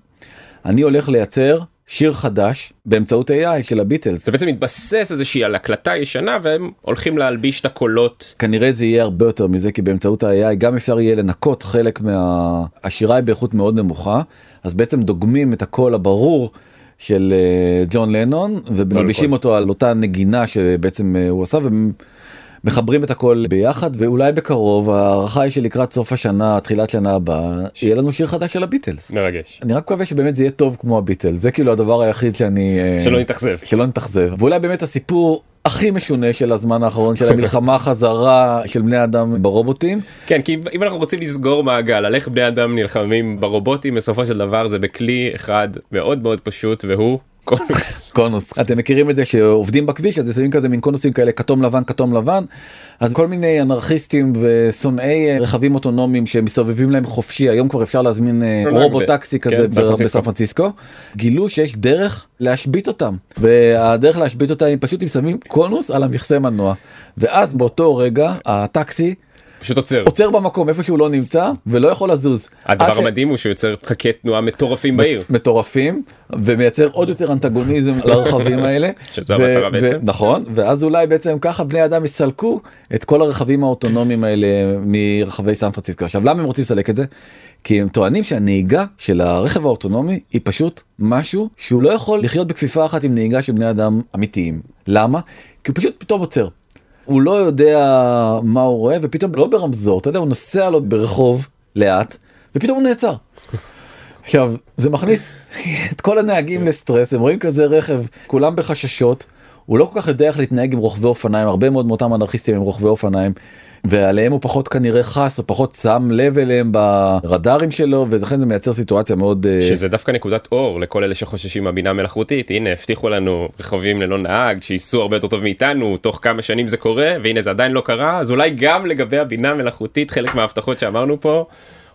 [SPEAKER 1] אני הולך לייצר שיר חדש באמצעות AI של הביטלס.
[SPEAKER 2] זה בעצם מתבסס איזושהי על הקלטה ישנה והם הולכים להלביש את הקולות.
[SPEAKER 1] כנראה זה יהיה הרבה יותר מזה כי באמצעות ה-AI גם אפשר יהיה לנקות חלק מהשירה היא באיכות מאוד נמוכה אז בעצם דוגמים את הקול הברור של אה, ג'ון לנון ומלבישים. אותו על אותה נגינה שבעצם אה, הוא עשה ומחברים את הכל ביחד ואולי בקרוב ההערכה היא שלקראת סוף השנה תחילת שנה הבאה יהיה לנו שיר חדש של הביטלס.
[SPEAKER 2] מרגש.
[SPEAKER 1] אני רק מקווה שבאמת זה יהיה טוב כמו הביטלס זה כאילו הדבר היחיד שאני אה,
[SPEAKER 2] שלא נתאכזב.
[SPEAKER 1] שלא נתאכזב ואולי באמת הסיפור הכי משונה של הזמן האחרון של המלחמה <laughs> חזרה של בני אדם ברובוטים
[SPEAKER 2] כן כי אם אנחנו רוצים לסגור מעגל על איך בני אדם נלחמים ברובוטים בסופו של דבר זה בכלי אחד מאוד מאוד פשוט והוא קונוס. <laughs>
[SPEAKER 1] קונוס. אתם מכירים את זה שעובדים בכביש אז שמים כזה מין קונוסים כאלה כתום לבן כתום לבן. אז כל מיני אנרכיסטים ושונאי רכבים אוטונומיים שמסתובבים להם חופשי. היום כבר אפשר להזמין אה, רובוט טקסי
[SPEAKER 2] כן,
[SPEAKER 1] כזה. בסן פרנסיסקו. גילו שיש דרך להשבית אותם. והדרך להשבית אותם היא פשוט אם שמים קונוס על המכסה מנוע. ואז באותו רגע הטקסי
[SPEAKER 2] פשוט עוצר.
[SPEAKER 1] עוצר במקום איפה שהוא לא נמצא ולא יכול לזוז.
[SPEAKER 2] הדבר
[SPEAKER 1] ש-
[SPEAKER 2] המדהים הוא שהוא יוצר פקקי תנועה מטורפים בעיר.
[SPEAKER 1] מטורפים ומייצר עוד יותר אנטגוניזם <laughs> לרכבים האלה.
[SPEAKER 2] שזו המטרה בעצם.
[SPEAKER 1] נכון ואז אולי בעצם ככה בני אדם יסלקו את כל הרכבים האוטונומיים האלה מרחבי סן פרנסיסקו. עכשיו למה הם רוצים לסלק את זה? כי הם טוענים שהנהיגה של הרכב האוטונומי היא פשוט משהו שהוא לא יכול לחיות בכפיפה אחת עם נהיגה של בני אדם אמיתיים. למה? כי הוא פשוט פתאום עוצר. הוא לא יודע מה הוא רואה ופתאום לא ברמזור אתה יודע הוא נוסע לו ברחוב לאט ופתאום הוא נעצר. <laughs> עכשיו זה מכניס <laughs> את כל הנהגים לסטרס הם רואים כזה רכב כולם בחששות הוא לא כל כך יודע איך להתנהג עם רוכבי אופניים הרבה מאוד מאותם אנרכיסטים הם רוכבי אופניים ועליהם הוא פחות כנראה חס או פחות שם לב אליהם ברדארים שלו ולכן זה מייצר סיטואציה מאוד אה,
[SPEAKER 2] שזה דווקא נקודת אור לכל אלה שחוששים מהבינה מלאכותית הנה הבטיחו לנו רכבים ללא נהג שייסעו הרבה יותר טוב מאיתנו תוך כמה שנים זה קורה והנה זה עדיין לא קרה אז אולי גם לגבי הבינה מלאכותית חלק מההבטחות שאמרנו פה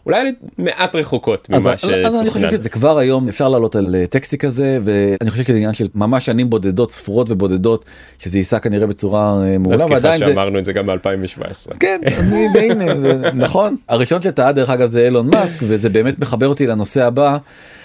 [SPEAKER 2] אולי מעט רחוקות
[SPEAKER 1] אז,
[SPEAKER 2] ממה
[SPEAKER 1] אז אני חושב. שזה כבר היום אפשר לעלות על אה, טקסי כזה ואני חושב שזה עניין של ממש שנים בודדות ספורות ובודדות שזה ייסע כנראה בצורה אה, מעולה
[SPEAKER 2] לך
[SPEAKER 1] ועדיין זה
[SPEAKER 2] שאמרנו את זה גם ב-2017.
[SPEAKER 1] כן אני <laughs> והנה ו- נכון הראשון שטעה דרך אגב זה אילון מאסק וזה באמת מחבר אותי לנושא הבא.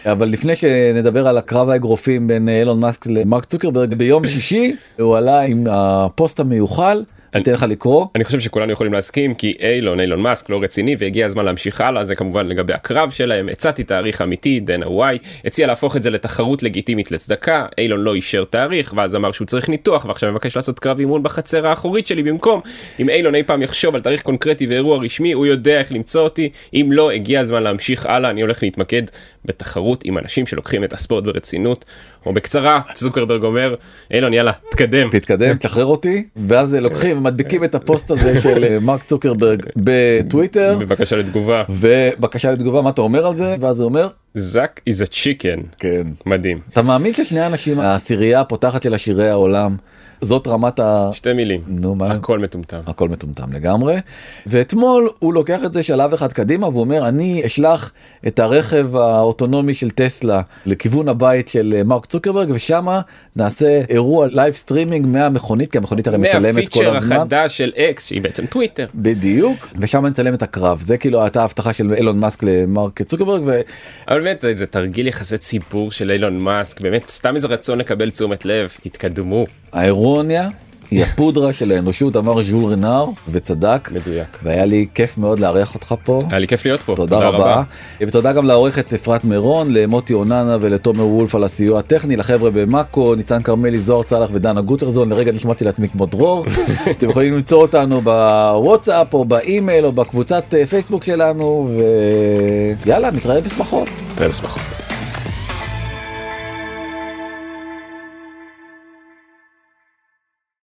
[SPEAKER 1] אבל לפני שנדבר על הקרב האגרופים בין אה, אילון מאסק למרק צוקרברג ביום שישי הוא עלה עם הפוסט המיוחל. אני אתן לך לקרוא.
[SPEAKER 2] אני חושב שכולנו יכולים להסכים כי אילון אילון מאסק לא רציני והגיע הזמן להמשיך הלאה זה כמובן לגבי הקרב שלהם. הצעתי תאריך אמיתי דנה וואי. הציע להפוך את זה לתחרות לגיטימית לצדקה. אילון לא אישר תאריך ואז אמר שהוא צריך ניתוח ועכשיו מבקש לעשות קרב אימון בחצר האחורית שלי במקום. אם אילון אי פעם יחשוב על תאריך קונקרטי ואירוע רשמי הוא יודע איך למצוא אותי. אם לא הגיע הזמן להמשיך הלאה אני הולך להתמקד בתחרות עם אנשים שלוקחים את הספורט ברצינות. או בקצרה צוקרברג אומר אילון יאללה תקדם
[SPEAKER 1] תתקדם. תשחרר אותי ואז לוקחים ומדביקים את הפוסט הזה של אה, מרק צוקרברג בטוויטר.
[SPEAKER 2] בבקשה לתגובה.
[SPEAKER 1] ובקשה לתגובה מה אתה אומר על זה? ואז הוא אומר
[SPEAKER 2] זאק is a chicken.
[SPEAKER 1] כן.
[SPEAKER 2] מדהים.
[SPEAKER 1] אתה מאמין ששני האנשים העשירייה הפותחת של עשירי העולם זאת רמת ה...
[SPEAKER 2] שתי מילים.
[SPEAKER 1] נו מה?
[SPEAKER 2] הכל מטומטם.
[SPEAKER 1] הכל מטומטם לגמרי. ואתמול הוא לוקח את זה שלב אחד קדימה והוא אומר אני אשלח את הרכב האוטונומי של טסלה לכיוון הבית של אה, מרק צוקרברג ושמה נעשה אירוע live streaming מהמכונית כי המכונית הרי מצלמת כל הזמן.
[SPEAKER 2] מהפיצ'ר החדש של אקס שהיא בעצם טוויטר.
[SPEAKER 1] בדיוק ושם נצלם את הקרב זה כאילו הייתה הבטחה של אילון מאסק למרק צוקרברג. ו...
[SPEAKER 2] אבל באמת זה תרגיל יחסי ציבור של אילון מאסק באמת סתם איזה רצון לקבל תשומת לב תתקדמו.
[SPEAKER 1] האירוניה היא הפודרה של האנושות אמר ז'ול רנאר וצדק.
[SPEAKER 2] מדויק.
[SPEAKER 1] והיה לי כיף מאוד לארח אותך פה.
[SPEAKER 2] היה לי כיף להיות פה.
[SPEAKER 1] תודה, תודה רבה. רבה. ותודה גם לעורכת אפרת מירון למוטי אוננה ולתומר וולף על הסיוע הטכני לחבר'ה במאקו ניצן כרמלי זוהר צלח ודנה גוטרזון. לרגע נשמעתי לעצמי כמו דרור. <laughs> אתם יכולים למצוא אותנו בוואטסאפ או באימייל או בקבוצת פייסבוק שלנו ויאללה נתראה בשמחות.
[SPEAKER 2] נתראה בשמחות.